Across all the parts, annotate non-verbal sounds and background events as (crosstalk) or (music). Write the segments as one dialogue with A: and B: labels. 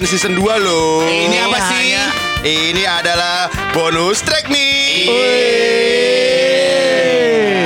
A: bukan season 2 loh.
B: Ini apa sih?
A: Ini adalah bonus track nih.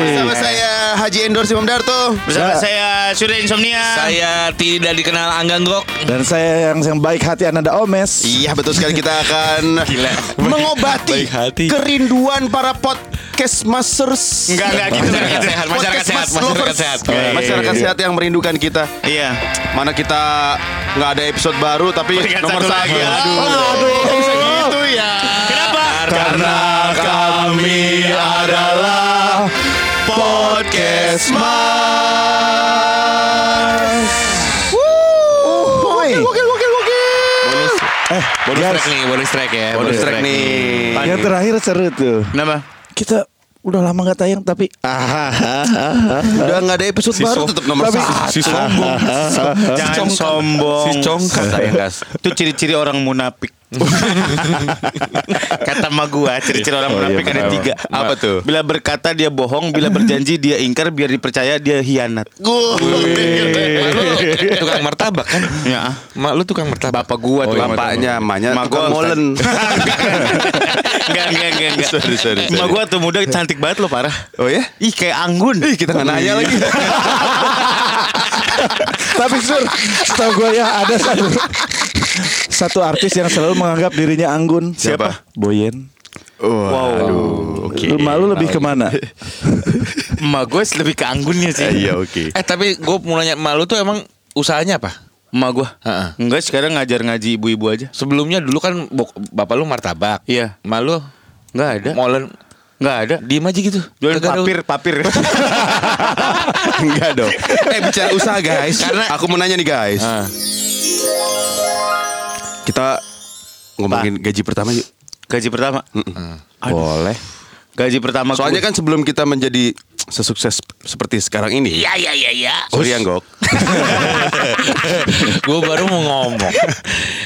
A: Bersama saya Haji Endor Simam Darto.
B: Bersama saya Surya Insomnia.
C: Saya tidak dikenal Angganggok.
D: Dan saya yang yang baik hati Ananda Omes.
A: Iya betul sekali kita akan (laughs) mengobati
C: Baik hati.
A: kerinduan para podcast masters.
B: Enggak, enggak gitu.
C: Masyarakat sehat, masyarakat
A: Podcast
C: sehat,
A: mas
C: masyarakat sehat.
B: Iya,
A: Masyarakat
B: iya,
A: sehat yang merindukan kita.
B: Iya.
A: Mana kita nggak ada episode baru tapi
B: Peringkat
A: nomor
B: satu
A: satu.
B: lagi. Aduh.
A: Aduh. Bisa gitu ya.
B: Kenapa?
A: Karena kami adalah podcast mas.
D: Woi.
A: Wakil, wakil, wakil.
C: Bonus,
D: Eh,
C: bonus
D: guys,
C: track nih, bonus track ya.
A: Bonus track nih.
D: Yang terakhir seru tuh.
B: Kenapa?
D: Kita udah lama nggak tayang tapi (laughs)
A: Udah nggak ada episode baru tetap nomor
D: Tapi-
A: satu.
C: Si sombong.
B: Jangan sombong.
C: Si congkak
B: Kata yang gas. Itu ciri-ciri orang munafik. (laughs) Kata ma gua, ciri-ciri orang
D: Oh, iya,
B: munafik ada tiga.
A: Apa tuh?
B: Bila berkata dia bohong, bila berjanji dia ingkar, biar dipercaya dia hianat.
C: Mak lu tukang martabak kan?
B: Ya.
C: Mak lu tukang martabak.
B: Bapak gua tuh.
A: Bapaknya, emaknya,
B: Mak
A: tukang
B: gua
A: molen. (laughs)
B: Enggak, enggak, enggak, enggak.
A: Sorry, sorry, sorry.
B: Ma gua tuh muda cantik banget loh parah.
A: Oh ya?
B: Ih kayak anggun.
A: Ih, kita nggak nanya lagi. (laughs)
D: tapi sur, setahu gue ya ada satu satu artis yang selalu menganggap dirinya anggun.
A: Siapa?
D: Boyen.
A: Wow. Aduh, oke.
D: Lu malu lebih ke mana? (laughs)
B: Emak gue lebih ke anggunnya sih.
A: Eh, Iya, oke.
C: Eh tapi gue mau nanya mak lu tuh emang usahanya apa?
B: Emak gue.
C: Heeh.
B: Enggak sekarang ngajar ngaji ibu-ibu aja.
C: Sebelumnya dulu kan bapak lu martabak.
B: Iya.
C: Mak lu
B: Enggak ada.
C: molen
B: Enggak ada.
C: diem aja gitu.
B: Jualan
C: Kagak ada-
B: papir, papir. (laughs)
A: Enggak dong. Eh bicara usaha guys.
C: Karena-
A: aku mau nanya nih guys.
C: Ah.
A: Kita ngomongin gaji pertama yuk.
B: Gaji pertama.
D: Boleh.
B: Gaji pertama
A: Soalnya
B: gue-
A: kan sebelum kita menjadi sesukses seperti sekarang ini.
C: Iya iya iya iya.
A: Sorry ya, Gok.
C: gue baru mau ngomong.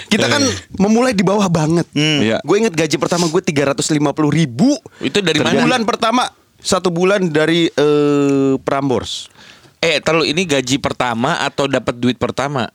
A: Kita kan memulai di bawah banget.
D: Iya.
A: Gue inget gaji pertama gue 350 ribu.
C: Itu dari
A: Bulan
C: mana?
A: pertama satu bulan dari eh, Prambors.
C: Eh, terlalu ini gaji pertama atau dapat duit pertama?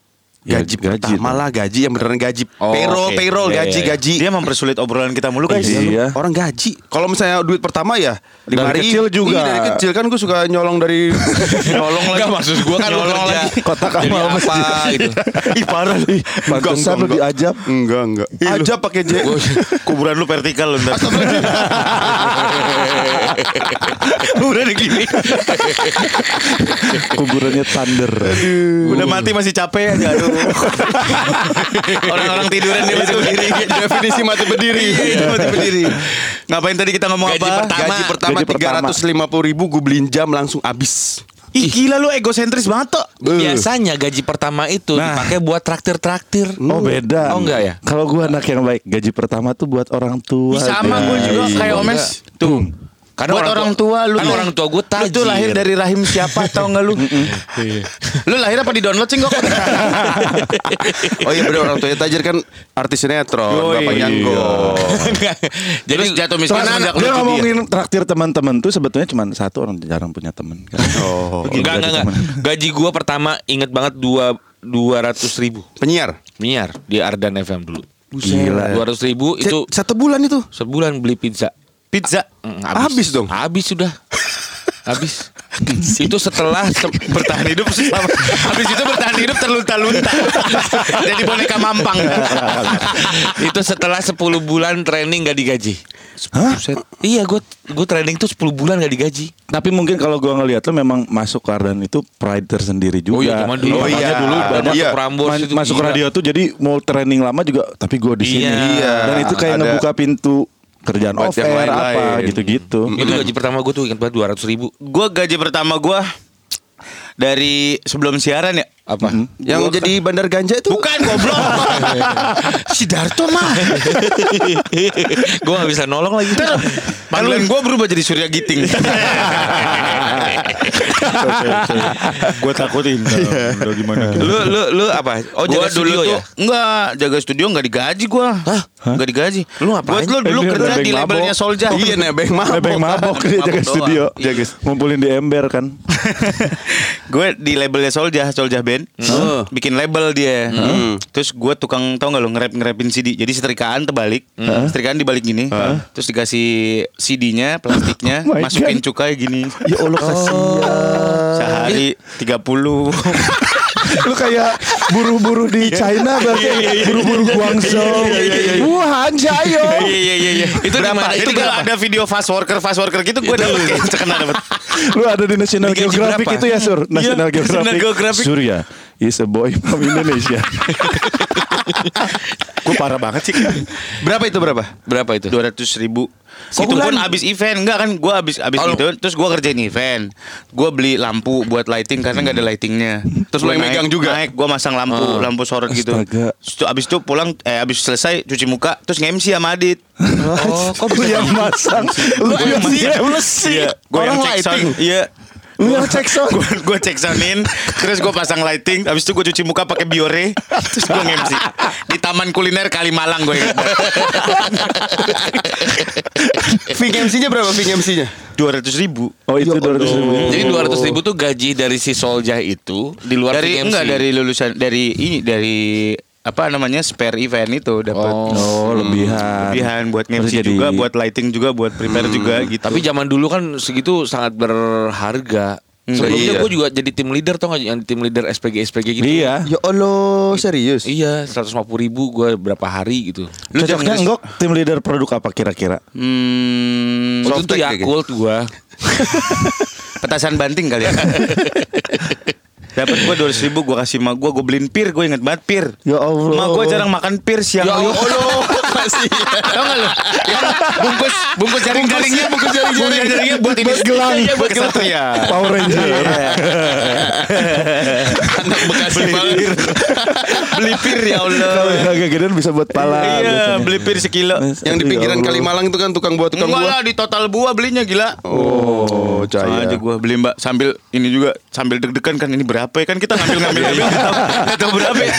D: Ya,
A: Gaji,
D: gaji
A: pertama lah gaji yang beneran gaji.
C: Oh,
A: payroll,
C: oke.
A: payroll,
C: Iya,
A: gaji,
C: iya, iya.
A: gaji.
B: dia mempersulit obrolan kita mulu guys.
D: Iya.
A: Orang gaji. Kalau misalnya duit pertama ya lima
D: Dari
A: ribu.
D: kecil juga.
A: Iya, dari kecil kan gue suka nyolong dari (laughs) nyolong lagi.
C: Enggak maksud gue kan
A: Nyolong lagi.
D: Kotak amal
C: apa gitu. (laughs)
D: Ih parah nih. Pantesan lu diajab.
A: Enggak, enggak. Aja pakai J.
B: Kuburan lu vertikal lu ntar. Kuburan (laughs) gini. (laughs)
D: Kuburannya Thunder.
B: Udah mati masih capek aja aduh. (laughs) Orang-orang tiduran dia masih berdiri. (laughs)
A: Definisi mati berdiri.
B: Iya, mati berdiri. Ngapain tadi kita ngomong
C: Gaji
B: apa?
C: pertama.
A: Gaji pertama
D: Gaji
A: tiga
D: pertama.
A: ratus lima puluh ribu gue beliin jam langsung habis.
B: Ih gila lu egosentris banget tuh.
C: Biasanya gaji pertama itu
B: Nah.
C: dipakai buat traktir-traktir.
D: Oh beda.
C: Oh enggak ya?
D: Kalau gua anak yang baik, gaji pertama tuh buat orang tua.
B: sama
D: guys.
B: gue juga kayak
C: Enggak.
B: Omes. Tuh.
C: Karena
B: Buat orang tua lu
C: kan orang tua gue
B: Lu
C: tajir.
B: tuh lahir dari rahim siapa tau gak lu? (laughs) lu lahir apa di download sih kok? (laughs)
A: Oh iya bener orang tuanya tajir kan artis sinetron,
B: Yoi.
A: bapaknya
D: Iya. (laughs)
C: Jadi
B: Terus jatuh miskin semenjak lu
D: dia ngomongin traktir teman-teman tuh sebetulnya cuma satu orang jarang punya teman. Kan?
A: Oh,
C: enggak enggak enggak. Gaji gue pertama inget banget dua dua ratus ribu
A: penyiar.
C: Minyar di Ardan FM dulu.
D: Gila.
C: Dua ratus ribu itu
A: Itu satu bulan itu.
C: sebulan beli pizza.
B: Pizza.
C: Mm,
A: Habis dong?
C: Habis sudah. (laughs) Habis. itu setelah se- bertahan hidup selama
B: Habis itu bertahan hidup terlunta-lunta. (laughs) Jadi boneka mampang. (laughs)
C: itu setelah 10 bulan training gak digaji.
D: Hah?
C: Iya gue gue training tuh 10 bulan gak digaji.
D: Tapi mungkin kalau gua ngeliat lo memang masuk ke Ardan itu pride tersendiri juga.
C: Oh iya, zaman dulu
A: Oh iya.
C: dulu banyak
A: Iya.
C: Prambors
D: Ma-
C: itu
D: masuk
C: gila.
D: radio tuh jadi mau training lama juga tapi gue di sini.
C: Iya.
D: Dan itu kayak
A: Ada-
D: ngebuka pintu kerjaan
A: Buat
D: off
A: yang
D: air
A: lain-lain.
D: apa gitu-gitu.
C: Itu gaji pertama gue tuh ingat banget 200 ribu.
B: Gue gaji pertama gue dari sebelum siaran ya.
C: Apa?
A: Yang jadi bandar ganja itu
B: Bukan goblok. (laughs) si Darto mah. (laughs)
C: gue gak bisa nolong lagi.
B: Panggilan gue berubah jadi Surya Giting. (laughs)
D: gue takutin udah gimana
C: lu lu lu apa? Oh
B: Gua
C: jaga studio
B: dulu
C: ya?
B: enggak jaga studio enggak digaji gua. Hah? Enggak digaji.
C: Lu ngapain?
B: Gua dulu
D: Eh,
B: kerja di
D: mabok.
B: labelnya Solja.
A: Iya nebeng mabok.
D: Nebeng mabok dia jaga studio
B: Iya.
D: Ngumpulin di ember kan
B: gue di labelnya Solja, Solja Band. band, bikin label dia. Terus gue tukang tau gak lo ngerap ngerapin CD. Jadi setrikaan terbalik, setrikaan dibalik gini, terus dikasih CD-nya, plastiknya, (laughs)
D: Oh
B: masukin
D: God.
B: cukai gini.
D: Ya Allah kasihan.
B: Sehari 30 (laughs)
D: Lu kayak buru-buru di China berarti buru-buru Guangzhou. Wuhan Jayo.
B: Iya iya iya iya.
C: Itu di
B: berapa?
C: Itu
B: kalau ada video fast worker fast worker gitu gue dapet terkena dapet.
D: Lu ada di National Geographic itu ya Sur National
B: Iya,
D: Geographic. Surya is a boy from Indonesia (laughs)
B: Gue parah banget sih.
A: Berapa itu berapa?
C: Berapa itu?
B: Dua ratus ribu.
C: Kok
B: itu pun abis event enggak kan? Gue abis abis
C: Oh, lu-
B: itu, terus gue kerjain event. Gue beli lampu buat lighting karena nggak ada lightingnya.
A: Terus lu yang
B: naik-
A: megang juga?
B: Naik, gue masang lampu,
C: Oh.
B: lampu sorot gitu. Terus abis itu pulang, eh abis selesai cuci muka, terus nge-MC sama Adit. (laughs)
C: Oh, kok
D: Lu yang masang Lu yang
B: yang
D: MC
B: Iya, gue yang
A: Orang lighting.
B: Iya.
D: Yang cek sound.
B: gue gue cek soundin terus gue pasang lighting habis itu gue cuci muka pakai biore terus gue nge-MC di taman kuliner Kalimalang gue ingat. (laughs)
A: Fee MC-nya berapa fee MC-nya?
B: dua ratus ribu.
D: Oh itu 200 ribu.
C: Jadi 200 ribu tuh gaji dari si Soljah itu di luar
B: dari enggak dari lulusan dari ini dari apa namanya spare event itu dapat
D: Oh lebihan
B: lebihan buat nge-MC
D: jadi-
B: juga buat lighting juga buat prepare juga gitu
C: Tapi zaman dulu kan segitu sangat berharga. Sebelumnya
A: Iya.
C: gue juga jadi tim leader tau gak yang tim leader SPG SPG gitu.
D: Iya
A: Ya Allah serius.
C: Iya, 150 ribu gue berapa hari gitu.
B: Lu
D: Cocoknya
B: jangan-
D: enggak tim leader produk apa kira-kira
B: hmm,
C: Waktu itu
A: Softtek kayak
C: Yakult gue. (laughs)
B: petasan banting kali ya (laughs) Dapat gue dua ribu gue kasih mak gue gue beliin pir gue inget banget pir.
D: Ya Allah.
B: Mak gue jarang makan pir siang.
C: Ya Allah. (laughs)
B: Masih. Tahu nggak lu? Yang bungkus bungkus jaring jaringnya bungkus jaring jaringnya buat ini
D: Buat gelang.
B: Iya, buat kesatria.
D: Power Ranger
C: Anak Bekasi banget.
B: Pir. Beli pir ya Allah.
D: Kalau yang agak gedean bisa buat pala
B: Iya,
D: biasanya.
B: beli pir sekilo.
A: Yang di pinggiran
D: Ya.
A: Kalimalang itu kan tukang buah tukang
B: Enggak
A: buah.
B: lah di total buah belinya gila.
A: Oh,
B: Sama aja gue beli mbak sambil ini juga sambil deg-degan kan ini berapa ya kan kita ngambil ngambil ngambil nggak tahu berapa ya.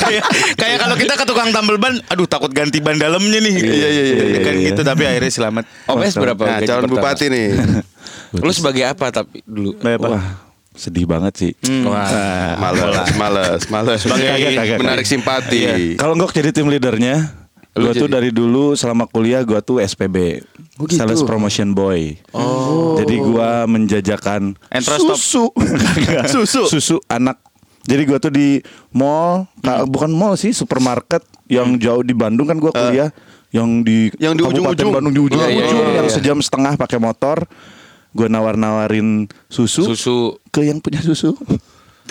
B: kayak kayak kalau kita ke tukang tambal ban aduh takut ganti ban dalamnya nih
A: Iya, iya, iya,
D: iya,
B: gitu tapi akhirnya selamat
C: OPS berapa?
A: Nah, calon
C: pertama?
A: bupati nih. (laughs)
C: Lu sebagai apa tapi dulu?
D: Wah sedih banget sih
C: Wah.
A: Males, males, males.
B: Sebagai
D: Kagak, kagak,
A: menarik simpati.
D: Kalau Ngok jadi tim leadernya
C: Lu
D: Gue tuh dari dulu selama kuliah gue tuh SPB
A: Oh, gitu.
D: Sales Promotion Boy oh. Jadi gue menjajakan
B: Entrostop.
D: Susu (laughs) Susu Susu anak Jadi gue tuh di mall ka- Bukan mall sih Supermarket Yang jauh di Bandung kan gue kuliah Yang di
A: Yang di
D: Kabupaten
A: ujung-ujung.
D: Bandung di ujung,
C: Iya, iya,
D: ujung
C: iya,
D: Yang
C: iya.
D: sejam setengah pakai motor Gue nawar-nawarin susu,
C: Susu.
D: Ke yang punya susu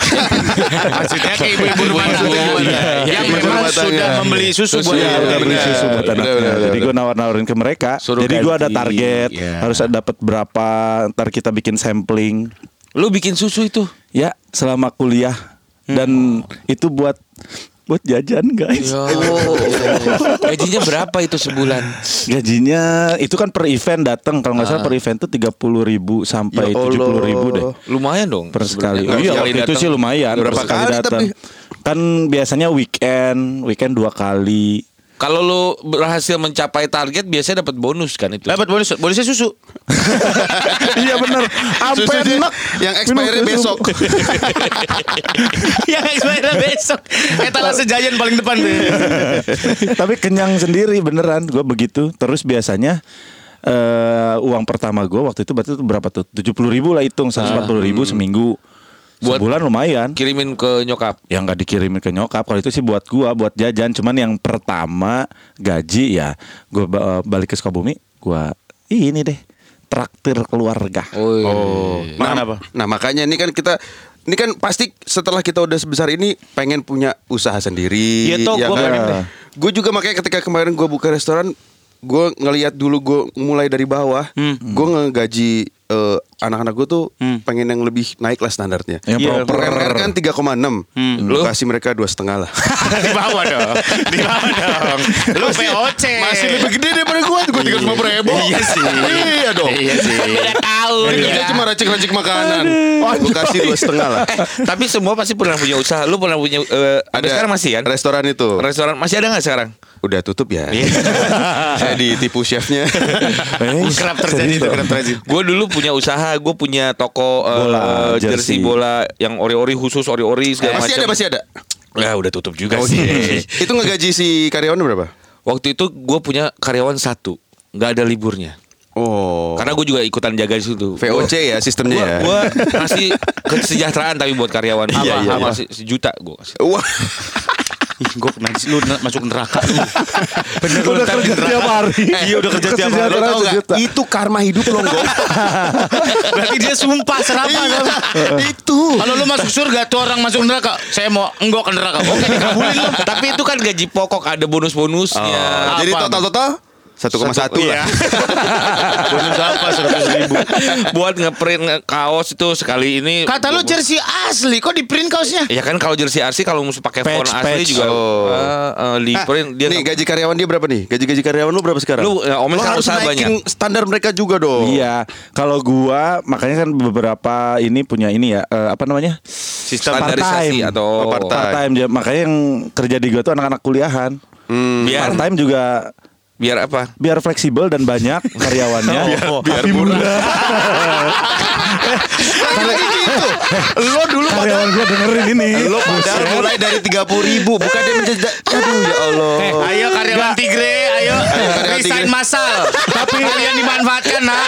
D: (laughs)
B: maksudnya kayak ibu-ibu rumah tangga
C: Iya, iya,
B: yang
A: iya,
B: memang sudah membeli susu buat
D: Iya,
B: anaknya.
D: udah beli susu buat
A: Benar,
D: anaknya. Jadi gue nawar-nawarin ke mereka.
C: Suruh
D: Jadi gue ada target,
C: Iya.
D: harus dapat berapa, ntar kita bikin sampling.
C: Lu bikin susu itu?
D: Ya, selama kuliah dan itu buat buat jajan guys.
C: Ya. Gajinya berapa itu sebulan?
D: Gajinya itu kan per event datang kalau nggak salah per event tuh tiga puluh ribu sampai
A: Ya
D: tujuh puluh ribu deh
C: Lumayan dong.
D: per sekali.
C: sebenarnya.
D: Iya waktu itu sih lumayan
A: Berapa kali
D: datang. Kan biasanya weekend, weekend dua kali.
C: Kalau lu berhasil mencapai target biasanya dapat bonus kan itu.
B: dapat bonus bonusnya susu (laughs)
D: iya bener.
A: Susu
D: Sampai enak. (laughs)
A: yang expire besok.
B: yang expire besok etalase Giant paling depan tuh
D: Tapi kenyang sendiri beneran gue begitu. Terus biasanya eh uang pertama gue waktu itu berarti itu berapa tuh? Tujuh puluh ribu lah hitung, seratus empat puluh ribu seminggu.
C: Buat-
D: Sebulan lumayan.
C: Kirimin ke nyokap.
D: Yang nggak dikirimin ke nyokap. Kalau itu sih buat gua, buat jajan. Cuman yang pertama gaji ya, gue balik ke Sukabumi, gua ini deh traktir keluarga.
C: Oh. iya.
B: makan apa
A: Nah makanya ini kan kita ini kan pasti setelah kita udah sebesar ini pengen punya usaha sendiri.
B: Iya, toh, gua pengen deh.
A: Gue juga makanya ketika kemarin gue buka restoran, gue ngelihat dulu gue mulai dari bawah,
B: Hmm.
A: gue ngegaji eh, anak-anak gue tuh pengen yang lebih naik lah standarnya.
D: Yang
B: Iya,
D: proper.
A: UMR kan 3,6 Lu
C: Lu?
A: kasih mereka dua setengah lah. (laughs)
B: Di bawah dong. Di bawah dong. Lu POC
A: Masih lebih gede daripada gue Gue tiga ratus ribu.
B: Iya sih.
A: Iya dong.
B: Iya sih. Beda tahun
A: kerja cuma racik-racik makanan. Gue kasih dua setengah lah.
C: Eh, tapi semua pasti pernah punya usaha. Lu pernah punya eh, ada. sekarang masih kan?
A: Restoran itu.
C: Restoran masih ada nggak sekarang?
A: Udah tutup ya.
C: Iya. (laughs)
A: Saya ditipu chefnya. (laughs)
D: Eh,
B: Kerap terjadi itu, kerap terjadi.
C: Gue dulu punya usaha, gue punya toko eh,
D: Bola,
C: jersey.
D: jersey.
C: bola yang ori-ori khusus ori-ori segala
A: masih
C: macam.
A: ada, masih ada.
C: Ya udah tutup juga
A: Oh,
C: sih.
A: gitu. (laughs) Itu ngegaji si karyawannya berapa?
C: Waktu itu gue punya karyawan satu, nggak ada liburnya.
A: Oh.
C: Karena gue juga ikutan jaga di situ.
A: VOC ya sistemnya ya.
C: Gue ngasih kesejahteraan tapi buat karyawan.
A: Iya,
C: Apa,
A: iya,
C: apa,
A: iya.
C: se- sejuta gue kasih.
A: Wah.
B: Gue nanti lu masuk neraka lu. (laughs) Bener lu
D: Udah kerja
B: neraka.
D: tiap hari.
B: Iya udah kerja tiap hari.
A: Lo tau gak? Itu karma hidup lo Gong. (laughs)
B: Berarti dia sumpah serapah
A: Iya.
B: kan? (laughs)
A: Itu.
B: Kalau lu masuk surga tuh orang masuk neraka, saya mau enggak ke neraka. Oke, dikabulin lu.
C: tapi itu kan gaji pokok ada bonus-bonusnya.
A: Jadi
B: Apa?
A: Total-total 1,1
C: Iya.
A: lah. (laughs)
B: Bonus apa? Seratus ribu.
C: buat ngeprint nge- kaos itu sekali ini.
B: Kata lu jersey asli, kok di print kaosnya?
C: Ya kan kalau jersey asli kalau musuh pakai font
D: Patch,
C: asli
D: patch.
C: juga
A: Oh.
C: eh, eh, di
A: Nah,
C: print dia
A: nih gaji karyawan dia berapa nih? Gaji-gaji karyawan lu berapa sekarang?
C: Lu, ya, Omel kan
A: harus
C: usaha
A: naikin standar mereka juga dong.
D: Iya, kalau gua makanya kan beberapa ini punya ini ya eh, apa namanya?
C: sistem
D: part
C: standarisasi
D: time.
C: atau
A: Oh, part-time.
D: Part time ja- makanya yang kerja di gua tuh anak-anak kuliahan.
A: Hmm.
C: biar
D: Part time juga
C: biar apa?
D: biar fleksibel dan banyak (laughs) karyawannya.
A: biar murah. (laughs) Karena gitu. Lo dulu pada
D: Karyawan gua dengerin ini.
A: lo padahal mulai dari 30 ribu bukan dia menjadi aduh ya Allah.
B: Eh, ayo karyawan Tigre, ayo, resign massal. Tapi kalian (laughs) dimanfaatkan, nak.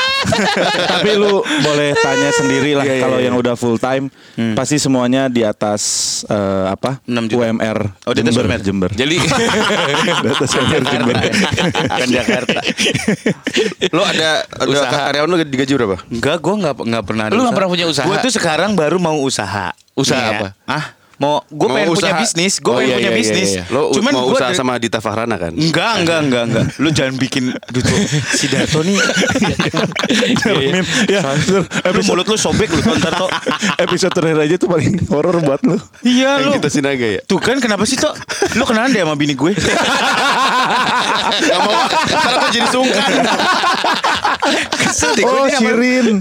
D: Tapi lu boleh tanya sendiri lah
A: Iya, iya,
D: kalau
A: iya.
D: yang udah full time pasti semuanya di atas eh, apa?
B: 6 juta.
D: UMR.
B: Oh, di atas
D: Jember,
B: UMR.
D: Jember.
C: Jadi (laughs)
D: di atas UMR Jember.
B: Kan Jakarta.
A: Lo ada ada
B: Usaha.
A: karyawan lo digaji berapa?
B: Enggak, gue nggak nggak pernah. ada
C: Lu nggak pernah punya usaha?
B: Gue tuh sekarang baru mau usaha.
C: Usaha apa?
B: Ah, mau gue pengen punya
A: usaha.
B: bisnis. Gue
A: Oh,
B: pengen
A: iya,
B: punya
A: iya,
B: bisnis.
A: iya, iya. Lo
B: Cuman
A: mau usaha
B: dari-
A: sama Dita Fahrana kan?
B: Enggak, enggak, enggak, enggak. Lu jangan bikin Duto. (laughs) Si Dato nih.
D: Ya, episode,
B: mulut lu sobek lu ntar tuh.
D: episode terakhir aja tuh paling horor buat lu.
B: Iya.
A: Yang kita sinaga ya.
B: Tuh kan kenapa sih Tok? Lu kenalan deh sama bini gue. (laughs)
A: Gak mau jadi sungkan
D: Oh, Shirin.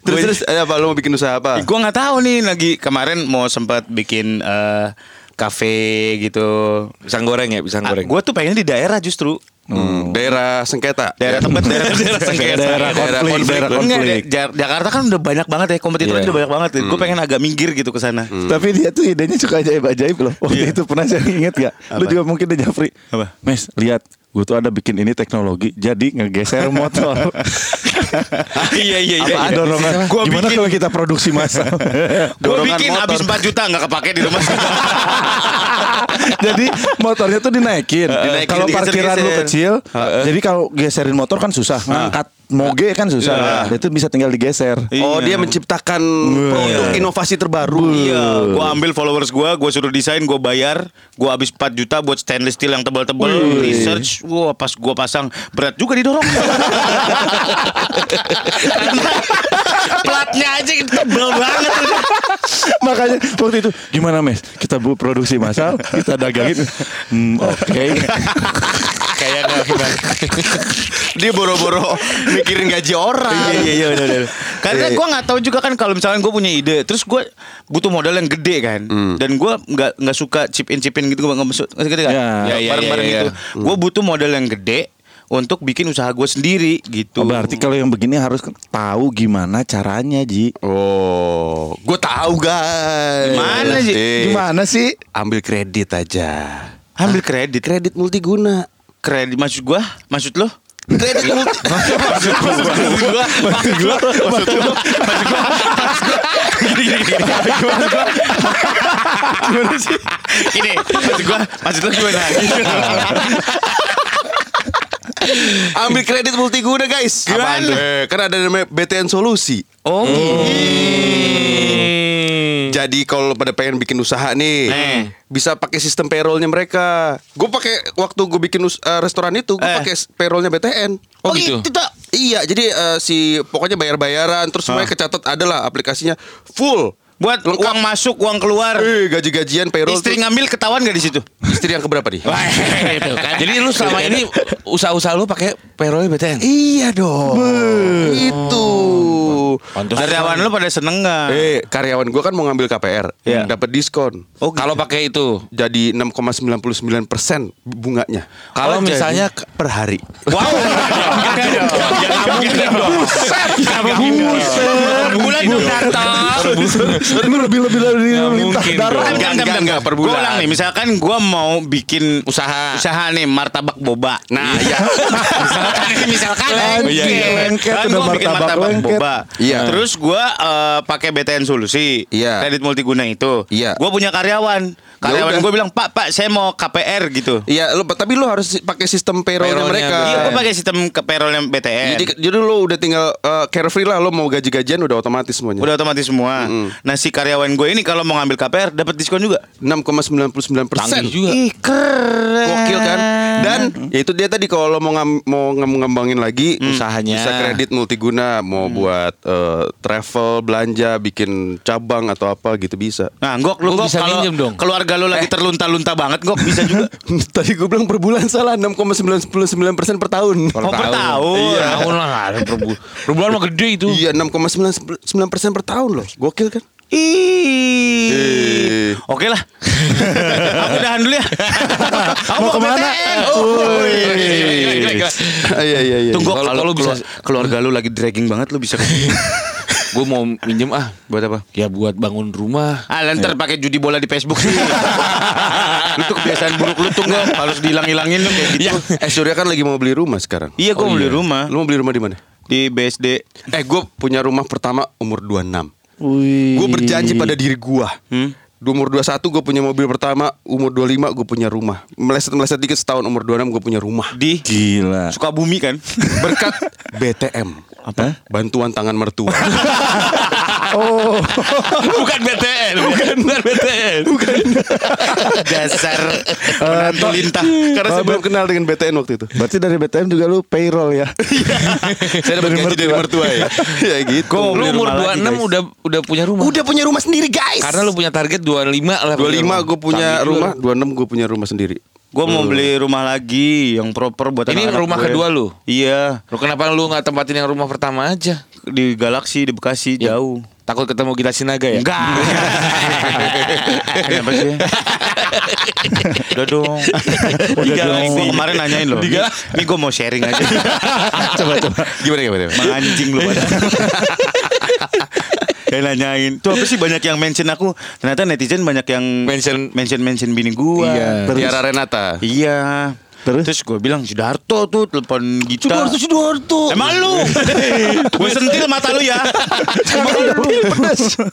A: Terus terus eh, apa lo mau bikin usaha apa?
B: gue nggak tahu nih lagi kemarin mau sempat bikin eh, kafe gitu.
C: pisang goreng ya, pisang goreng.
B: gue tuh pengennya di daerah justru.
A: Hmm, daerah sengketa.
B: Daerah tempat daerah daerah sengketa.
D: Daerah konflik, daerah
B: Enggak,
D: konflik.
B: da- Ja- Jakarta kan udah banyak banget ya kompetitornya
C: Iya.
B: udah banyak banget. Gue pengen agak minggir gitu ke sana.
D: Tapi dia tuh idenya suka ajaib-ajaib loh. Waktu itu pernah saya inget gak? Lu juga mungkin udah Jafri.
B: Apa?
D: Mes, lihat. Gue tuh ada bikin ini teknologi. Jadi ngegeser (laughs) motor.
C: Iya iya iya.
D: Apa
C: iya.
D: dorongan?
B: Gua
D: Gimana
B: bikin-
D: kalau kita produksi massal? (laughs)
B: Gue bikin
A: motor.
B: habis 4 juta nggak kepake di rumah. (laughs)
D: jadi motornya tuh dinaikin.
A: Dinaikin,
D: kalau parkiran lu kecil, jadi kalau geserin motor kan susah. Ngangkat moge kan susah. Itu bisa tinggal digeser.
A: Oh dia menciptakan produk inovasi terbaru.
B: Iya, gue ambil followers gue, gue suruh desain, gue bayar, gue habis 4 juta buat stainless steel yang tebal-tebal, research, gue pas gue pasang berat juga didorong. (laughs) Platnya aja tebel banget.
D: Makanya waktu itu gimana mes? Kita bu produksi massal, kita dagangin. Hmm, Oke. (laughs)
B: Kayak nggak
A: Dia boro-boro mikirin gaji orang.
B: Iya iya iya udah, udah. Karena
A: Iya, iya.
B: gue nggak tahu juga kan kalau misalnya gue punya ide, terus gue butuh modal yang gede kan, dan gue nggak nggak suka chip in chip in gitu, gue nggak masuk, ngerti nggak?
D: Ya.
C: Ya, ya,
B: bareng-bareng
C: ya, ya.
B: gitu. Gue butuh modal yang gede untuk bikin usaha gue sendiri gitu.
D: Oh, berarti kalau yang begini harus tahu gimana caranya, Ji.
A: Oh, gue tahu guys.
B: Gimana, Ji?
A: Eh,
D: Gimana sih?
A: Ambil kredit aja.
B: ambil kredit,
A: Kredit multiguna.
B: Kredit maksud gue, maksud lo?
A: Kredit multi.
B: maksud gue, maksud gue, maksud gue, maksud gue, maksud gue, gini, gini, gini, maksud gue, gimana sih? Ini, maksud gue, maksud lo gimana?
A: Ambil kredit multiguna guys.
B: Gimana?
A: Eh, kan ada namanya BTN Solusi.
B: Oh,
A: Jadi kalau pada pengen bikin usaha nih,
B: Eh.
A: bisa pakai sistem payrollnya mereka. Gue pakai waktu gue bikin us- eh, restoran itu, gue
B: Eh.
A: pakai payrollnya BTN.
C: Oh, gitu.
B: Itu tak.
A: Iya, jadi eh, si pokoknya bayar-bayaran, terus semuanya kecatat adalah aplikasinya full.
B: Buat
A: Lengkap.
B: uang masuk, uang keluar.
A: Eh, gaji-gajian payroll.
B: Istri
A: tuh-
B: ngambil ketahuan gak di situ?
A: istri yang keberapa nih? (laughs)
C: Kan. Jadi lu selama ini usaha-usaha lu pakai payroll BTN.
A: Iya dong. Itu.
C: Pantes
B: Karyawan lu pada seneng nggak?
A: Eh, karyawan gua kan mau ngambil KPR,
B: Iya.
A: dapat diskon.
B: Oh, gitu.
C: Kalau pakai itu.
A: Jadi 6,99 persen bunganya.
C: Kalau
B: Oh, jadi.
C: misalnya
A: per hari.
B: Wow. Dong. (laughs) Buset. Bulan datang.
D: Lu lebih lebih dari lintah
C: mungkin
D: darah.
C: dong.
A: Enggak, enggak, enggak, per bulan.
B: ulang nih, misalkan gua mau bikin
C: Usaha.
B: usaha nih martabak boba.
A: Nah, ya. (laughs)
B: misalkan ini misalkan
D: Lengket.
B: iya, iya.
D: Lengket,
B: kan
D: udah
B: gua bikin
D: martabak
B: boba.
A: Iya.
B: Terus gua eh, pakai BTN Solusi.
A: Iya.
B: Kredit multiguna itu.
A: Iya.
B: Gua punya karyawan. Karyawan
A: udah.
B: gua bilang, "Pak, Pak, saya mau KPR gitu."
A: Iya, lu tapi lu harus pakai sistem payrollnya
C: Payrollnya
A: mereka.
B: Iya, gua pakai sistem ke payrollnya BTN.
A: Jadi jadi lu udah tinggal uh, carefree lah, lu mau gaji-gajian udah otomatis semuanya.
B: Udah otomatis semua. Nah si karyawan gue ini kalau mau ngambil KPR dapat diskon juga.
A: 6,99 persen.
C: Juga.
B: Ih keren.
A: Gokil kan? Dan ya itu dia tadi kalau mau ngam, mau ngam- ngembangin lagi
C: Usahanya.
A: bisa kredit multiguna, mau buat eh, travel, belanja, bikin cabang atau apa gitu bisa.
B: Nah, Gok lu Gok
C: bisa
B: kalau
C: dong.
B: keluarga lu lagi terlunta-lunta banget Gok bisa juga. (laughs)
A: tadi gue bilang per bulan salah 6,99 persen per tahun.
B: Oh, per tahun.
C: Iya. Tahun lah per. Per bulan mah gede itu.
A: Iya 6,99 persen per tahun loh. Gokil kan?
B: Ih. Oke lah. (laughs) Aku udahan dulu ya. (laughs) Aku
D: Mau
B: ke
C: ke mana?
A: Iya iya iya.
B: Tunggu
C: Kalau-
B: kalau
C: kalau
B: lu
C: bisa-
B: keluarga lu lagi dragging banget lu bisa (laughs)
C: Gue mau minjem ah.
B: buat apa?
C: Ya buat bangun rumah.
B: Ah, ntar pakai judi bola di Facebook sih. itu kebiasaan buruk lu tuh harus dihilang-hilangin lu kayak gitu.
A: Eh Surya kan lagi mau beli rumah sekarang.
B: Iya, gue mau beli rumah
A: Lu mau beli rumah di mana?
B: di BSD.
A: Eh gue punya rumah pertama umur 26
D: Wih.
A: Gue berjanji pada diri gue
B: Hmm?
A: Di umur 21 gue punya mobil pertama Umur 25 gue punya rumah Meleset-meleset dikit setahun umur 26 gue punya rumah
B: Di
D: Gila.
B: Sukabumi kan?
A: Berkat BTM Apa? Bantuan tangan mertua (laughs)
D: Oh. (laughs)
C: Bukan BTN. Bukan, bukan BTN. Bukan. (laughs)
B: Dasar menantu lintah.
A: Karena saya belum kenal dengan BTN waktu itu
D: Berarti dari BTM juga lu payroll ya.
A: Saya dapat gaji dari mertua ya (laughs) Ya gitu
B: Gua mau
C: Lu umur
B: lagi,
C: 26
B: guys.
C: udah udah punya rumah.
A: Udah punya rumah sendiri guys
C: Karena lu punya target 25 lah.
A: 25 gue punya rumah
C: juga.
A: 26 gue punya rumah sendiri
B: Gue mau beli rumah lagi yang proper buat
C: Ini
B: anak-anak
C: rumah
B: gue.
C: kedua lu?
B: Iya,
C: Lu kenapa lu nggak tempatin yang rumah pertama aja?
B: Di Galaxy di Bekasi jauh.
C: Takut ketemu Gita Sinaga ya?
B: Enggak. Kenapa sih? Udah dong. Udah dong. Gue kemarin nanyain loh.
C: Di
B: Ini, ini gue mau sharing aja. (laughs)
D: coba coba.
A: Gimana gimana
B: Menganjing lu pada. Kayak (laughs) nanyain Tuh apa sih banyak yang mention aku Ternyata netizen banyak yang
C: Mention-
B: Mention-mention bini gua
C: Iya.
A: Tiara Renata
B: Iya
D: Terus?
B: Terus gue bilang Sudarto tuh telepon Gita
A: Sudarto, Sudarto.
B: Emang lu (laughs) Gue sentil mata lu ya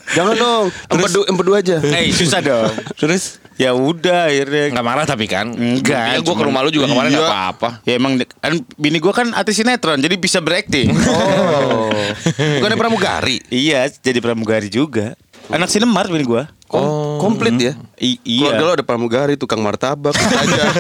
A: Jangan dong Empedu, empedu aja
B: Eh susah dong
C: Terus?
B: Ya udah akhirnya
C: Nggak marah tapi kan?
B: Enggak,
C: Ya gue ke rumah lu juga kemarin nggak
B: Iya.
C: apa-apa.
B: Ya emang kan bini gue kan artis sinetron jadi bisa berakting.
A: Oh (laughs) Bukannya pramugari
B: iya, jadi pramugari juga. Anak sinemar bini gue.
A: Kom- Komplit ya
B: I- iya.
A: Keluarga lo ada pramugari, tukang martabak aja. (laughs)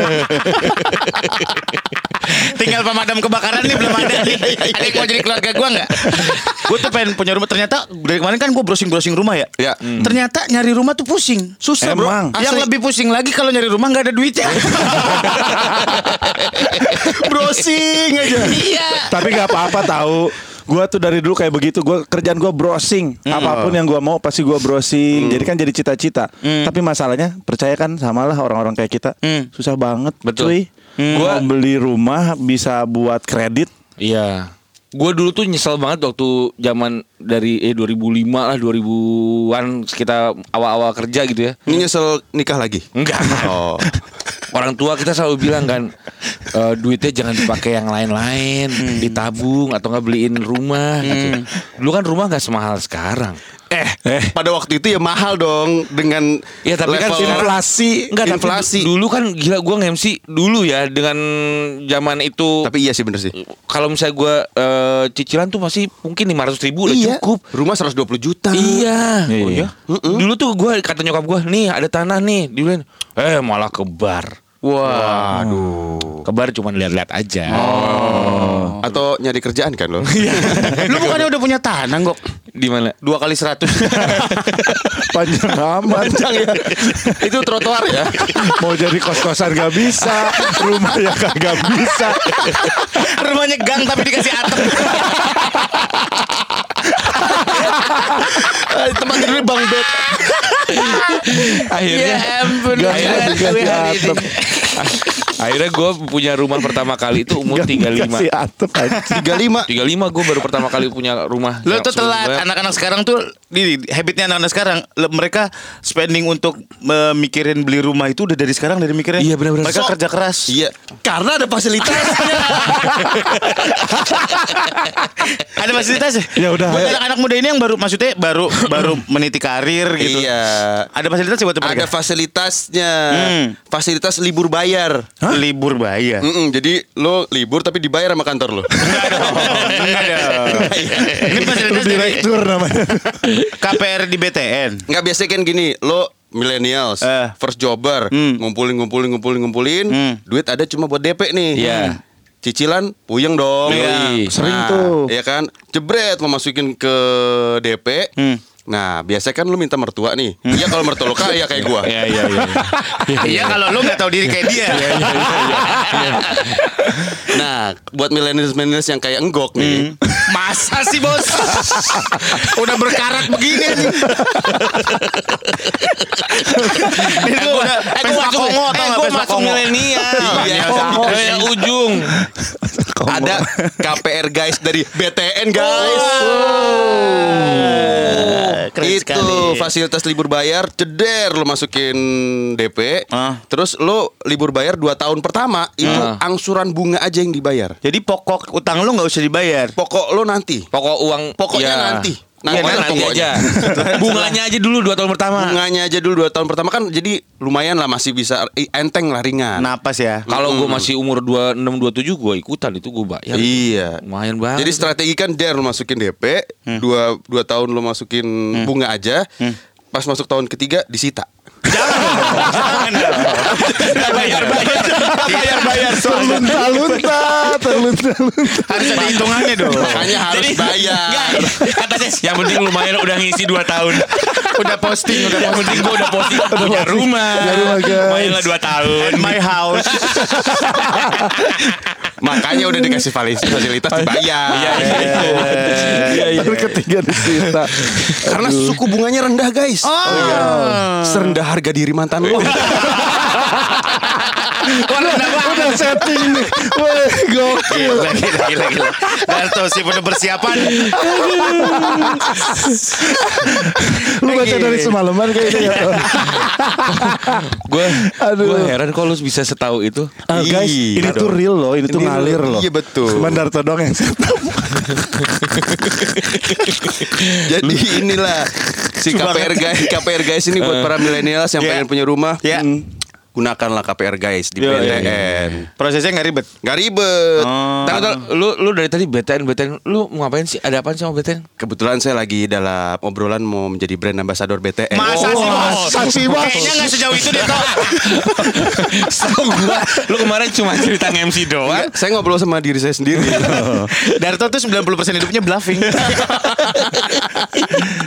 B: Tinggal pemadam kebakaran nih belum ada nih. Ada yang mau jadi keluarga gue nggak? (laughs) gue tuh pengen punya rumah. Ternyata dari kemarin kan gue browsing browsing rumah ya.
A: Ya.
B: Ternyata nyari rumah tuh pusing. Susah bro.
D: Emang.
B: Yang
A: Asli.
B: lebih pusing lagi kalau nyari rumah nggak ada duitnya. (laughs)
A: Browsing aja.
B: iya.
D: Tapi nggak apa-apa tahu. Gua tuh dari dulu kayak begitu. Gua kerjaan gua browsing. Apa pun yang gua mau pasti gua browsing. Jadi kan jadi cita-cita. Tapi masalahnya percaya kan samalah orang-orang kayak kita.
B: Hmm.
D: Susah banget,
C: Betul.
D: cuy. Gua
C: Gua-
D: beli rumah bisa buat kredit.
C: Iya. Gue dulu tuh nyesel banget waktu zaman dari eh 2005 lah 2000-an kita awal-awal kerja gitu ya.
A: Ini nyesel nikah lagi.
C: Enggak.
A: Oh. (laughs)
C: Orang tua kita selalu bilang kan (laughs) eh, duitnya jangan dipakai yang lain-lain, ditabung atau nggak beliin rumah. gitu. Dulu kan rumah nggak semahal sekarang.
A: Eh, pada waktu itu ya mahal dong dengan
C: Ya tapi kan inflasi Enggak
A: inflasi.
C: tapi du- dulu kan gila gua nge-MC dulu ya dengan zaman itu
A: Tapi iya sih bener sih.
C: kalau misalnya gua eh, cicilan tuh masih mungkin 500 ribu udah
A: Iya.
C: cukup.
A: Rumah 120 juta.
C: Iya. Oh
D: iya.
C: iya. Dulu tuh gua kata nyokap gua, "Nih, ada tanah nih." Dibilang, "Eh, malah kebar."
A: Waduh.
C: Kebar cuma lihat-lihat aja.
A: Atau nyari kerjaan kan lo? (laughs)
B: Lu bukannya udah punya tanah kok?
C: Di mana?
B: Dua kali seratus. (laughs)
D: Panjang amat.
A: Panjang ya. Itu trotoar ya.
D: Mau jadi kos-kosan gak bisa. Rumah ya kagak bisa.
B: Rumahnya gang tapi dikasih atap.
A: Tempat tidurnya Bang Bet. (laughs)
C: akhirnya
D: Gak dikasih atap. (laughs)
C: akhirnya gue punya rumah pertama kali itu umur 35
D: dikasih atap aja.
A: 35.
C: 35 gue baru pertama kali punya rumah
B: Lo tuh telat
C: gue-
B: anak-anak sekarang tuh di habitnya anak-anak sekarang le- mereka spending untuk memikirin beli rumah itu udah dari sekarang dari mikirnya.
C: Iya, benar-benar.
B: Mereka
C: So-
B: kerja keras.
A: Iya, karena ada fasilitasnya. (laughs)
B: Ada fasilitasnya.
D: Ya udah,
B: Buat anak-anak muda ini yang baru maksudnya baru baru meniti karir gitu.
A: Iya.
B: Ada fasilitasnya buat mereka.
A: Ada fasilitasnya.
B: Hmm.
A: Fasilitas libur bayar.
B: Libur bayar.
A: Mm-mm, jadi lo libur tapi dibayar sama kantor lo. (laughs)
B: Enggak dong. Enggak dong. Ini fasilitas dari
D: Direktur namanya.
B: KPR di BTN.
A: Nggak biasa kan gini, lo millennials,
B: Eh.
A: first jobber,
B: Hmm.
A: ngumpulin ngumpulin ngumpulin ngumpulin,
B: Hmm.
A: duit ada cuma buat DP nih.
C: Iya.
A: Cicilan puyeng dong.
B: Iya.
D: Sering
A: Nah,
D: tuh.
A: Iya kan? Jebret mau masukin ke DP.
B: Hmm.
A: Nah, biasanya kan lu minta mertua nih. Iya kalau mertua lo kaya kayak gua.
C: Iya iya iya.
B: Iya kalau lu nggak tahu diri kayak dia.
A: Nah, buat millennials-millennials yang kayak enggok nih. (laughs)
B: Masa sih bos? (laughs) udah berkarat begini nih. (laughs) Itu udah
C: Eh, gue masuk,
B: Kongo
C: eh, gue masuk milenial.
A: Iya.
C: Kayak ujung.
A: Ada KPR guys dari BTN guys.
B: Keren
A: itu
B: sekali.
A: fasilitas libur bayar ceder lo masukin DP
B: Ah.
A: terus lo libur bayar 2 tahun pertama itu
C: Ah.
A: angsuran bunga aja yang dibayar
B: Jadi pokok utang lu nggak usah dibayar.
A: pokok lo nanti
C: Pokok uang
A: pokoknya
C: ya.
A: nanti
C: Iya,
A: Pokoknya
C: nanti
A: pokoknya.
C: aja. (laughs) Bunganya aja dulu dua tahun pertama.
A: bunganya aja dulu 2 tahun pertama kan jadi lumayan lah masih bisa enteng lah ringan
B: Napas ya.
C: Kalau gue masih umur 26 27 gue ikutan itu gue bayar.
A: Iya.
C: Lumayan banget.
A: Jadi strategi kan der lo masukin DP, dua dua tahun lo masukin bunga aja, pas masuk tahun ketiga disita.
B: Jangan dong. bayar bayar. Bayar bayar soalnya.
D: Terlunta-lunta, terlunta-lunta.
B: Harus ada hitungannya dong.
A: Makanya harus bayar.
C: Kata Ces, yang penting lumayan udah ngisi 2 tahun.
B: Udah posting, udah
C: penting gue udah posting punya rumah.
D: Punya rumah, guys.
C: Lumayan lah 2 tahun.
B: My house. (laughs)
A: Makanya udah dikasih fasilitas dibayar.
C: Iya, iya. Iya, iya.
D: Baru ketiga disita.
A: Karena suku bunganya rendah guys. Oh, iya. Serendah harga diri mantan (laughs) lo.
D: Udah setting nih. Wah, gokil.
B: Gila, gila, gila, gila. Darto sih udah persiapan.
D: Lu baca dari semalaman kayaknya ya.
C: Gue gue heran kok lu bisa setahu itu.
D: Ah, guys, ini tuh real loh, ini tuh
A: Ini
D: ngalir
A: real.
D: loh.
A: Iya, betul.
D: Cuman Darto dong yang saya tahu.
A: Jadi inilah si KPR guys, KPR guys ini buat para milenials yang
B: Iya.
A: pengen punya rumah.
B: Iya.
A: hmm, Gunakanlah KPR guys di BTN.
B: iya, Prosesnya nggak ribet.
A: Nggak ribet.
B: Oh.
C: Tahu lu lu dari tadi BTN BTN lu mau ngapain sih? Ada sih sama BTN?
A: Kebetulan saya lagi dalam obrolan mau menjadi brand ambassador BTN.
B: Masa sih bos?
D: masa sih, Bos?
B: Kayaknya nggak sejauh itu deh toh. (laughs)
C: Tahu gua, lu kemarin cuma cerita MC doang.
A: Enggak, saya ngobrol sama diri saya sendiri. (laughs)
B: Darto tuh 90% hidupnya bluffing.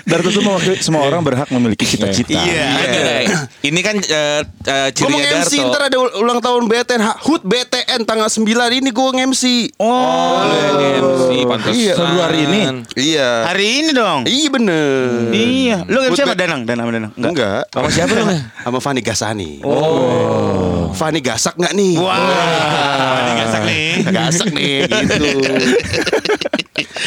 D: Darto tuh mewakili semua orang berhak memiliki cita-cita.
B: Iya.
C: Ada, Ray. Ini kan eh, eh,
A: Gue mau
C: cirinya
A: MC
C: Darto.
A: ntar ada ul- ulang tahun BTN HUT BTN tanggal 9 ini gue MC
B: Oh.
C: MC pantesan.
D: Iya, Februari ini.
A: Iya
B: Hari ini dong.
A: Iya bener
B: Iya. Lu siapa
A: B-
B: Danang? Danang sama Danang?
A: Enggak
C: Sama siapa lu?
A: Sama Fani Gasani Oh Fani gasak gak nih?
B: Wah. Ini gasak nih.
A: Gasak nih gitu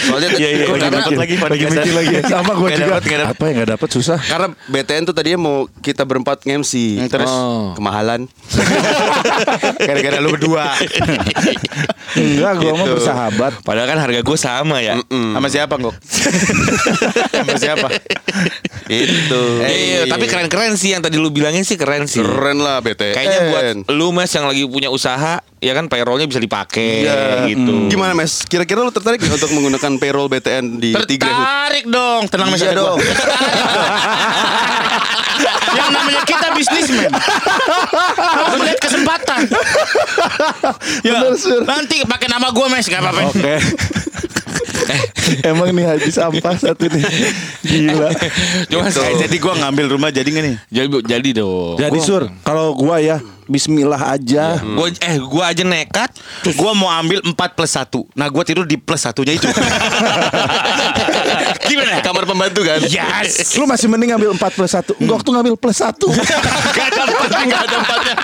A: Soalnya
B: Iya, iya, lagi mikir lagi,
D: Lagi mikir lagi. Sama gue
B: Nggak
D: juga.
B: dapet, nggak dapet.
D: Apa yang nggak dapat susah?
A: karena BTN tuh tadinya mau kita berempat nge-MC
B: Hmm, terus?
C: Oh.
A: Kemahalan (laughs)
B: Gara-gara lu berdua.
D: Enggak, gue mau
A: Gitu.
D: bersahabat.
C: Padahal kan harga gue sama ya.
B: Sama siapa, Ngok? (laughs) Sama siapa?
A: Itu
C: Eh, iya, tapi keren-keren sih yang tadi lu bilangin sih keren sih.
A: Keren lah BTN
C: Kayaknya buat lu Mas yang lagi punya usaha, ya kan payrollnya bisa dipakai
A: Iya.
C: gitu.
A: Gimana mes? Kira-kira lu tertarik nggak untuk menggunakan payroll BTN di Tigre Hut?
B: Tertarik dong. Tenang Mas gua.
A: dong. (laughs)
B: Yang namanya kita bisnismen. Harus lihat kesempatan. ya,
D: Bener,
B: nanti pakai nama gue Mes, gak apa-apa.
D: Oke. (laughs) Emang nih haji sampah satu nih. Gila.
C: Cuma
B: Eh,
C: saya
B: jadi gue ngambil rumah jadi gak nih?
C: jadi, jadi dong.
D: Jadi Sur, kalau gua ya Bismillah aja.
C: Gua eh gua aja nekat.
B: Gue mau ambil 4 plus 1 Nah gue tidur di plus satunya itu (laughs)
C: Gimana?
A: Kamar kamar pembantu kan?
B: Yes.
D: Lu masih mending ngambil 4 plus 1 Enggak tuh ngambil plus 1 (laughs)
B: Gak ada empatnya, gak ada empatnya.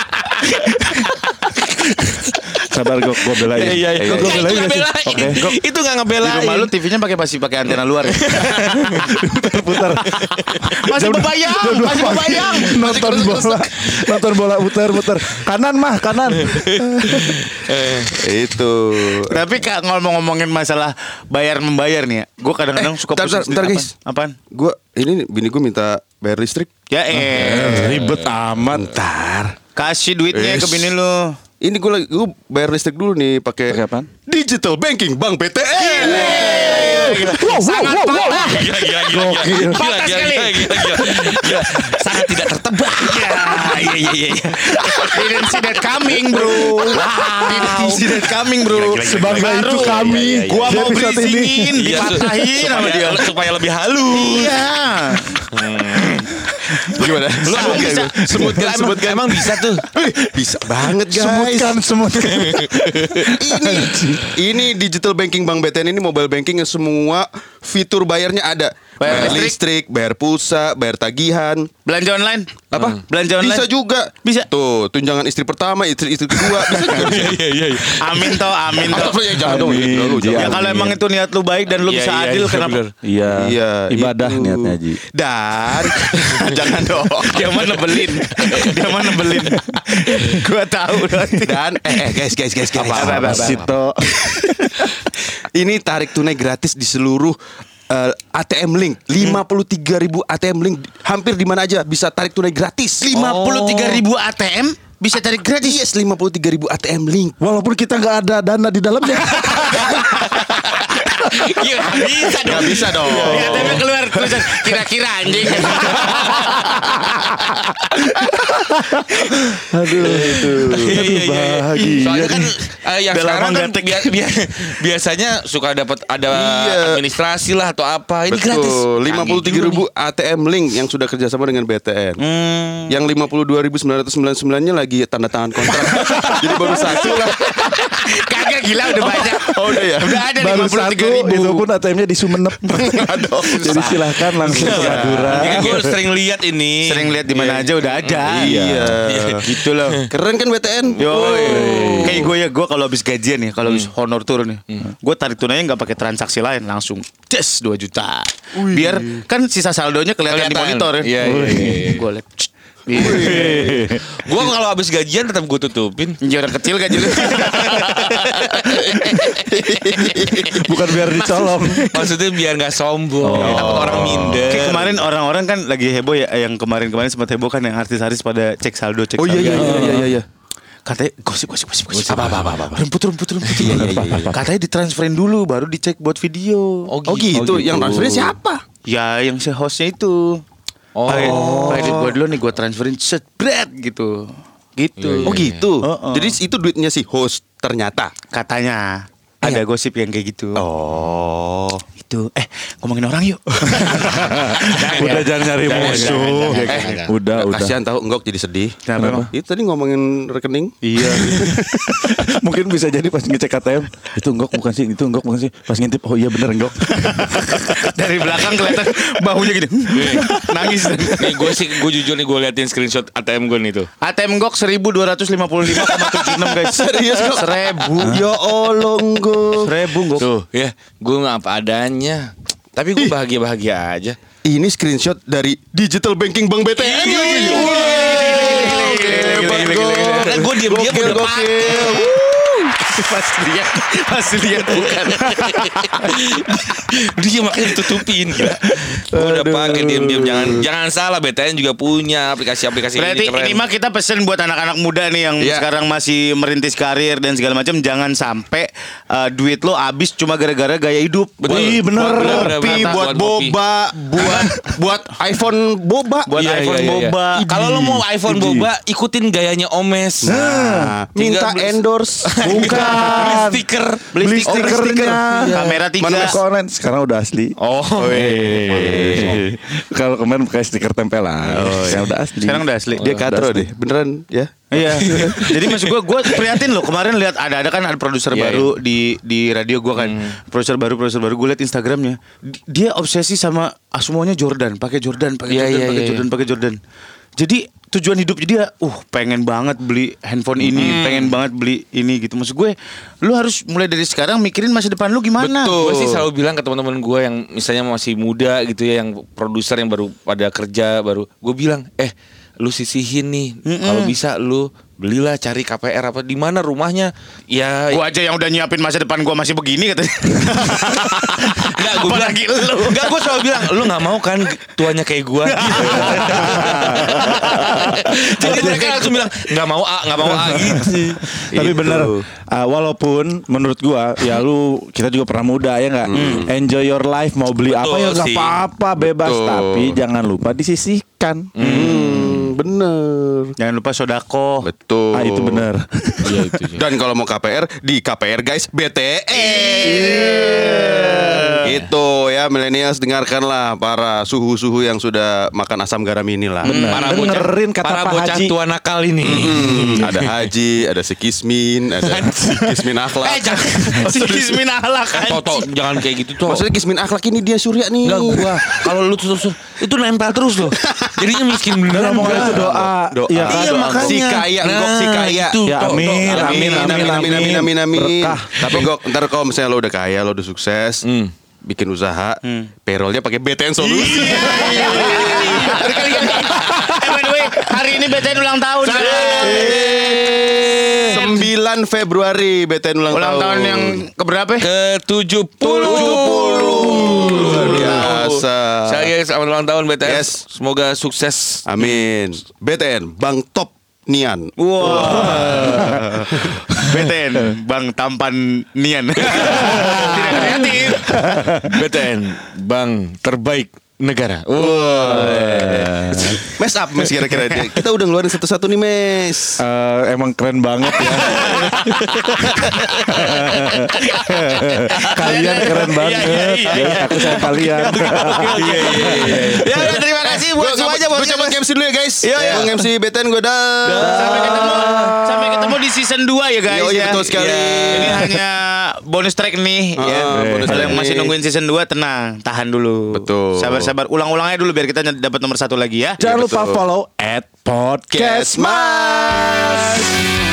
D: Sabar gue gue belain
C: Iya, iya.
D: Gue
C: Itu
D: belain. Oke
C: Itu nggak
B: Di
C: ngebelain.
B: rumah lu TV-nya pakai masih pakai antena luar ya?
D: Putar (laughs)
B: Masih bebayang, masih bebayang. (laughs)
D: Nonton bola Nonton bola putar putar Kanan mah kanan
A: Itu.
B: Tapi kak ngomong-ngomongin masalah bayar membayar nih ya, gue kadang-kadang
A: Eh,
B: suka
A: bentar,
B: pusing
A: bentar,
B: sendiri.
A: guys.
B: Apaan?
A: Gua ini bini gue minta bayar listrik.
B: Ya eh,
D: Ribet amat
A: Ntar.
B: kasih duitnya ke bini lu.
A: Ini gue lagi gue bayar listrik dulu nih pakai? Digital banking Bank BTN.
B: Sangat parah.
C: Gila, gila, gila, gila. Gila,
B: Patah
C: gila,
B: sekali.
C: gila, gila, gila. Gila. Sangat tidak tertebak.
B: Ya, iya iya iya. Didn't see that coming, bro. Didn't see that coming, bro.
D: Sebangga
B: Baru
D: itu kami
B: Gua mau
C: Iya,
B: dipatahin sama
C: supaya,
B: dia.
C: supaya lebih halus.
B: Iya.
A: Gimana?
B: Lu emang bisa
A: Sebutkan,
C: Emang,
A: sebutkan.
C: emang bisa tuh.
A: Bisa banget guys.
D: Semutkan semutkan
A: ini ini digital banking Bank BTN ini mobile banking yang semua fitur bayarnya ada.
B: Bayar
A: Bayar, listrik, bayar pulsa, bayar tagihan.
B: Belanja online?
A: Apa?
B: Belanja online?
A: Bisa juga.
B: Bisa.
A: Tuh, tunjangan istri pertama, istri istri kedua, bisa juga. bisa. (laughs)
C: Iya, iya, iya.
B: Amin toh, amin toh.
A: Atau ya jangan dong, jangan.
B: Ya kalau emang itu niat lu baik dan lu
C: Iya,
B: bisa
C: iya,
B: adil
C: iya,
B: kenapa?
D: Iya
A: Iya,
D: Ibadah
A: itu.
D: niatnya Ji
A: Dan (laughs) jangan dong.
B: Dia mah nebelin. Dia mah nebelin. (laughs) Gua tahu nanti.
A: Dan eh, eh guys guys guys guys.
B: Apa, apa, apa,
A: Ini tarik tunai gratis di seluruh eh, ATM Link. 53 ribu ATM Link hampir di mana aja bisa tarik tunai gratis.
B: 53 ribu ATM bisa tarik gratis.
A: Yes, 53 ribu ATM Link.
D: Walaupun kita nggak ada dana di dalamnya (laughs)
C: Iya, nggak bisa dong.
A: Gak bisa dong.
B: Di ATM keluar tulisan kira-kira anjing.
D: Aduh itu
C: Iya,
D: Aduh
C: iya, iya, iya.
D: bahagia
C: Soalnya kan eh, yang sekarang kan bia- bia- biasanya suka dapat ada
A: Iya.
C: administrasi lah atau apa. Ini gratis.
A: Betul,
C: Canggih
A: 53
C: juga
A: ribu
C: nih.
A: ATM Link yang sudah kerjasama dengan BTN. Yang 52.999 nya lagi tanda tangan kontrak. (laughs) Jadi baru satu lah.
B: Kagak gila udah banyak.
A: Oh udah ya.
B: Udah ada
D: Baru
B: 53
D: satu
B: ribu.
D: Itu pun ATM-nya di Sumenep (laughs) Jadi silahkan langsung ke Madura
C: Ini gue sering lihat ini.
B: Sering lihat di mana aja udah ada.
A: Iya.
B: Gitu loh. (laughs)
A: Keren kan BTN?
B: Yo, kayak gue ya, gue kalau habis gajian ya, kalau habis honor turun ya, gue tarik tunainya nggak pakai transaksi lain, langsung just 2 juta. Biar kan sisa saldonya kelihatan, di monitor ya.
C: Iya, iya, iya.
B: Gue liat.
C: Gue kalau habis gajian tetap gue tutupin.
B: Iya orang kecil gaji lu. (laughs)
D: Bukan biar dicolong
C: Maksudnya biar nggak sombong. Apa orang minder.
B: Kayak kemarin orang-orang kan lagi heboh ya, yang kemarin-kemarin sempat heboh kan yang artis-artis pada cek saldo, cek
A: Oh iya
B: saldo.
A: iya iya iya iya.
B: Katanya gosip gosip gosip gosip.
C: Apa, apa, apa, apa.
B: Rumput rumput rumput.
A: Iya, iya, iya, iya.
B: Katanya ditransferin dulu baru dicek buat video.
C: Oh,
A: Oh gitu, yang transfernya siapa?
B: Ya yang si hostnya itu.
C: Oh.
B: Pakai pakai duit gue dulu nih gue transferin set bread gitu. Gitu.
A: Oh gitu.
B: Oh, oh.
A: Jadi itu duitnya si host ternyata.
B: Katanya ada gosip yang kayak gitu.
A: Oh.
B: Itu eh ngomongin orang yuk. (laughs)
D: Udah jangan nyari musuh
A: Eh,
D: Udah udah
A: Kasihan tahu enggok jadi sedih.
B: Kenapa emang?
A: Itu tadi ngomongin rekening.
D: Iya. (laughs) Mungkin bisa jadi pas ngecek ATM itu enggok bukan sih, itu enggok bukan sih. Pas ngintip oh iya bener enggok. (laughs)
B: Dari belakang kelihatan bahunya gini. Nangis.
C: Nih gue sih gue jujur nih gue liatin screenshot ATM gue nih tuh.
B: ATM Gok 1255,76 guys.
A: Serius, Gok?
B: Seribu.
A: Ya Allah enggok.
B: Seribu Gok.
C: Tuh ya, gue nggak apa adanya. Tapi gue bahagia bahagia aja.
A: Ini screenshot dari digital banking Bank BTN.
B: Hebat, Gok.
C: Karena gue diam-diam udah pakai. (laughs)
B: Pas lihat, pas lihat bukan. (laughs)
C: Dia makanya ditutupin gila. Gue udah pakai diam-diam jangan jangan salah BTN juga punya aplikasi-aplikasi
B: Berarti
C: ini keren.
B: ini mah kita pesen buat anak-anak muda nih yang
A: Iya.
B: sekarang masih merintis karir dan segala macam jangan sampai uh, duit lo habis cuma gara-gara gaya hidup.
C: Betul.
D: Ih, bener.
C: Buat
A: Kopi,
C: bener, bener,
A: buat
C: buat kopi.
A: boba, buat buat iPhone boba.
B: Buat
C: Iya,
B: iPhone
C: iya, iya, iya.
B: boba.
C: Kalau lo mau iPhone boba, ikutin gayanya Omes.
A: Nah, minta endorse. (laughs)
D: Bukan
C: Beli stiker.
D: Beli,
B: Beli stiker.
D: stikernya.
B: Kamera tiga.
D: Mana ke online sekarang udah asli.
C: Oh.
D: Kalau kemarin pakai stiker tempelan.
B: Oh, iya.
D: Sekarang udah asli.
B: Sekarang udah asli.
A: Dia katro deh, beneran ya.
B: Iya. (laughs) Jadi maksud gue, gue prihatin loh kemarin lihat ada ada kan ada produser
C: Iya,
B: baru di di radio gue kan, produser baru produser baru gue lihat Instagramnya, Di- dia obsesi sama ah, semuanya Jordan, pakai Jordan, pakai
C: Iya,
B: Jordan,
C: iya,
B: pakai
C: iya,
B: Jordan, pakai Jordan. Jadi tujuan hidupnya dia, uh pengen banget beli handphone ini, pengen banget beli ini gitu. Maksud gue, lu harus mulai dari sekarang mikirin masa depan lu gimana.
C: Gue sih selalu bilang ke teman-teman gue yang misalnya masih muda gitu ya, yang produser yang baru pada kerja baru, gue bilang, eh lu sisihin nih, kalau bisa lu belilah cari KPR apa di mana rumahnya, ya
B: Gue aja yang udah nyiapin masa depan gue masih begini katanya. (laughs)
C: Enggak, gue bilang
B: Apalagi lu.
C: Enggak, gue selalu bilang, lu nggak mau kan tuanya kayak gue. (laughs) Jadi mereka langsung bilang, nggak mau A, nggak mau A (laughs) gitu.
D: Tapi
A: Itu.
D: bener uh, Walaupun menurut gua Ya lu Kita juga pernah muda ya nggak Enjoy your life Mau beli apa
C: Betul
D: ya nggak apa-apa Bebas
A: Betul.
D: Tapi jangan lupa disisihkan
A: Hmm, bener.
B: Jangan lupa sodako.
A: Betul.
D: Ah itu bener (laughs)
C: Iya itu. sih.
A: Dan kalau mau KPR di KPR guys BTE. Itu ya milenials dengarkanlah para suhu-suhu yang sudah makan asam garam inilah.
C: Para bocah,
D: Dengerin kata
C: para
D: Pak
C: bocah
D: Haji.
C: tua nakal ini.
A: Hmm, ada Haji, ada si Kismin, ada si Kismin akhlak.
C: Eh jangan.
B: Si Kismin ahlak
C: Eh, Toh, toh, jangan kayak gitu toh.
A: Maksudnya Kismin akhlak ini dia surya nih.
C: Enggak gua. Kalau lu terus itu nempel terus loh. (laughs) Jadinya miskin beneran.
D: Omongan
C: gua.
D: itu doa
A: Doa.
D: Iya kan
C: Iya,
D: doa.
C: makanya.
A: Si kaya, engkok si kaya.
C: itu,
D: Ya
C: toh, toh.
D: amin,
A: Amin, amin, amin, amin, amin, amin.
D: Berkah.
A: Tapi kok ntar kalau misalnya lo udah kaya, lo udah sukses,
C: Hmm.
A: bikin usaha, payrollnya pakai BTN Solusi. (laughs)
B: Eh by the way, hari ini BTN ulang tahun.
A: 9 Februari BTN ulang,
B: Ulang tahun yang keberapa?
C: Ke 70.
A: Luar biasa.
C: Saya selamat ulang tahun BTS.
A: Yes.
C: Semoga sukses.
A: Amin. BTN Bang Top Nian.
B: Wah. (laughs) BTN, Bang Tampan Nian. (laughs) Tidak kreatif. (laughs)
C: BTN, Bang terbaik negara.
A: Mes up Mes kira-kira. Kita udah ngeluarin satu-satu nih Mes.
D: Eh, emang keren banget ya. (laughs) kalian keren banget.
B: iya, iya,
D: Ya, aku sayang kalian.
B: Iya iya iya. (laughs) Ya udah terima kasih buat
A: Gue
B: semua aja buat
A: coba MC dulu ya guys.
B: Iya, iya.
A: Gue MC BTN gue dah.
B: Sampai ketemu sampai ketemu di season 2 ya guys
A: Yoi,
B: ya.
A: betul sekali.
B: Ini hanya bonus track nih
A: Ah,
B: ya.
A: bonus
B: Kalau
A: track
B: yang masih nungguin season 2 tenang, tahan dulu.
A: Betul.
B: Sabar-sabar, ulang-ulangnya dulu biar kita dapat nomor satu lagi ya.
D: Jangan
A: Iya,
D: lupa
A: betul.
D: follow at podcast
A: Mas.